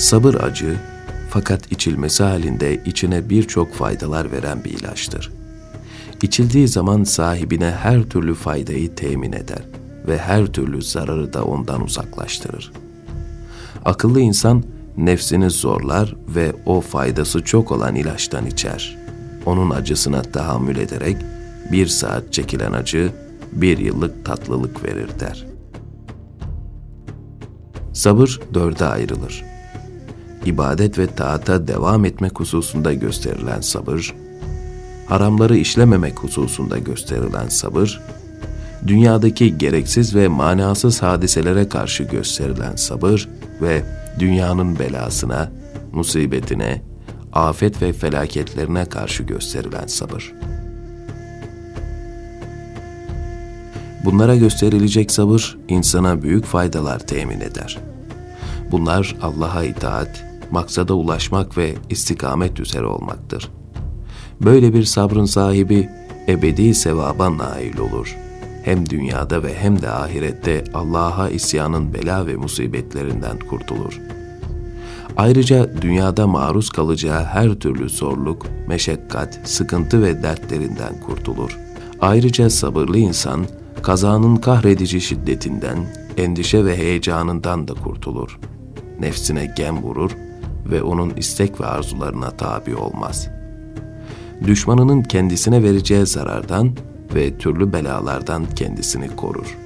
Sabır acı fakat içilmesi halinde içine birçok faydalar veren bir ilaçtır. İçildiği zaman sahibine her türlü faydayı temin eder ve her türlü zararı da ondan uzaklaştırır. Akıllı insan nefsini zorlar ve o faydası çok olan ilaçtan içer. Onun acısına tahammül ederek bir saat çekilen acı bir yıllık tatlılık verir der. Sabır dörde ayrılır. İbadet ve taata devam etmek hususunda gösterilen sabır, haramları işlememek hususunda gösterilen sabır, dünyadaki gereksiz ve manasız hadiselere karşı gösterilen sabır ve dünyanın belasına, musibetine, afet ve felaketlerine karşı gösterilen sabır. Bunlara gösterilecek sabır insana büyük faydalar temin eder. Bunlar Allah'a itaat, maksada ulaşmak ve istikamet üzere olmaktır. Böyle bir sabrın sahibi ebedi sevaba nail olur. Hem dünyada ve hem de ahirette Allah'a isyanın bela ve musibetlerinden kurtulur. Ayrıca dünyada maruz kalacağı her türlü zorluk, meşakkat, sıkıntı ve dertlerinden kurtulur. Ayrıca sabırlı insan, kazanın kahredici şiddetinden, endişe ve heyecanından da kurtulur. Nefsine gem vurur ve onun istek ve arzularına tabi olmaz. Düşmanının kendisine vereceği zarardan ve türlü belalardan kendisini korur.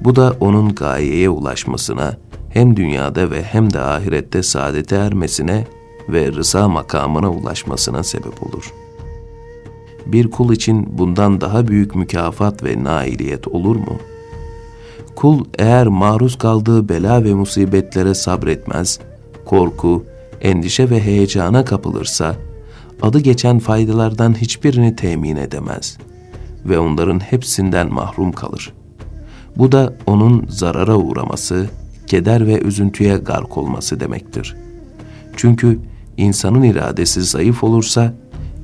Bu da onun gayeye ulaşmasına, hem dünyada ve hem de ahirette saadete ermesine ve rıza makamına ulaşmasına sebep olur. Bir kul için bundan daha büyük mükafat ve nailiyet olur mu? Kul eğer maruz kaldığı bela ve musibetlere sabretmez, korku, endişe ve heyecana kapılırsa, adı geçen faydalardan hiçbirini temin edemez ve onların hepsinden mahrum kalır. Bu da onun zarara uğraması, keder ve üzüntüye gark olması demektir. Çünkü insanın iradesi zayıf olursa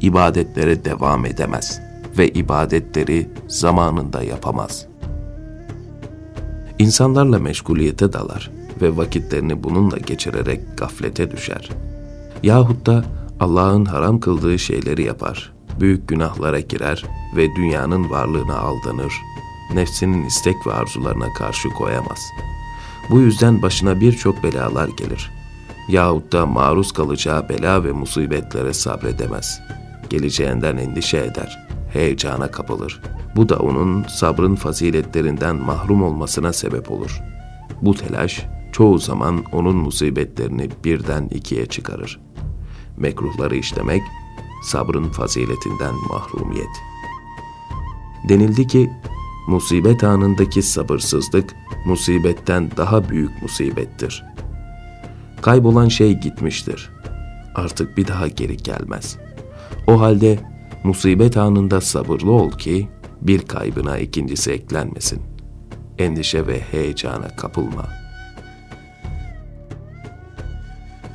ibadetlere devam edemez ve ibadetleri zamanında yapamaz. İnsanlarla meşguliyete dalar ve vakitlerini bununla geçirerek gaflete düşer. Yahut da Allah'ın haram kıldığı şeyleri yapar, büyük günahlara girer ve dünyanın varlığına aldanır, nefsinin istek ve arzularına karşı koyamaz. Bu yüzden başına birçok belalar gelir. Yahut da maruz kalacağı bela ve musibetlere sabredemez. Geleceğinden endişe eder, heyecana kapılır. Bu da onun sabrın faziletlerinden mahrum olmasına sebep olur. Bu telaş çoğu zaman onun musibetlerini birden ikiye çıkarır.'' mekruhları işlemek, sabrın faziletinden mahrumiyet. Denildi ki, musibet anındaki sabırsızlık, musibetten daha büyük musibettir. Kaybolan şey gitmiştir. Artık bir daha geri gelmez. O halde musibet anında sabırlı ol ki, bir kaybına ikincisi eklenmesin. Endişe ve heyecana kapılma.''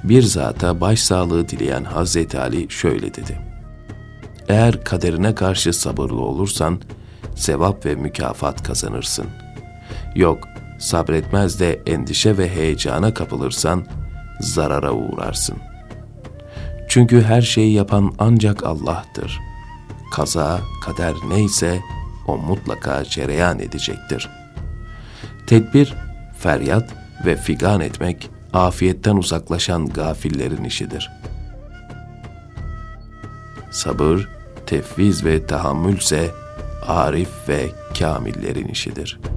bir zata başsağlığı dileyen Hazreti Ali şöyle dedi. Eğer kaderine karşı sabırlı olursan, sevap ve mükafat kazanırsın. Yok, sabretmez de endişe ve heyecana kapılırsan, zarara uğrarsın. Çünkü her şeyi yapan ancak Allah'tır. Kaza, kader neyse, o mutlaka cereyan edecektir. Tedbir, feryat ve figan etmek afiyetten uzaklaşan gafillerin işidir. Sabır, tefviz ve tahammülse arif ve kamillerin işidir.''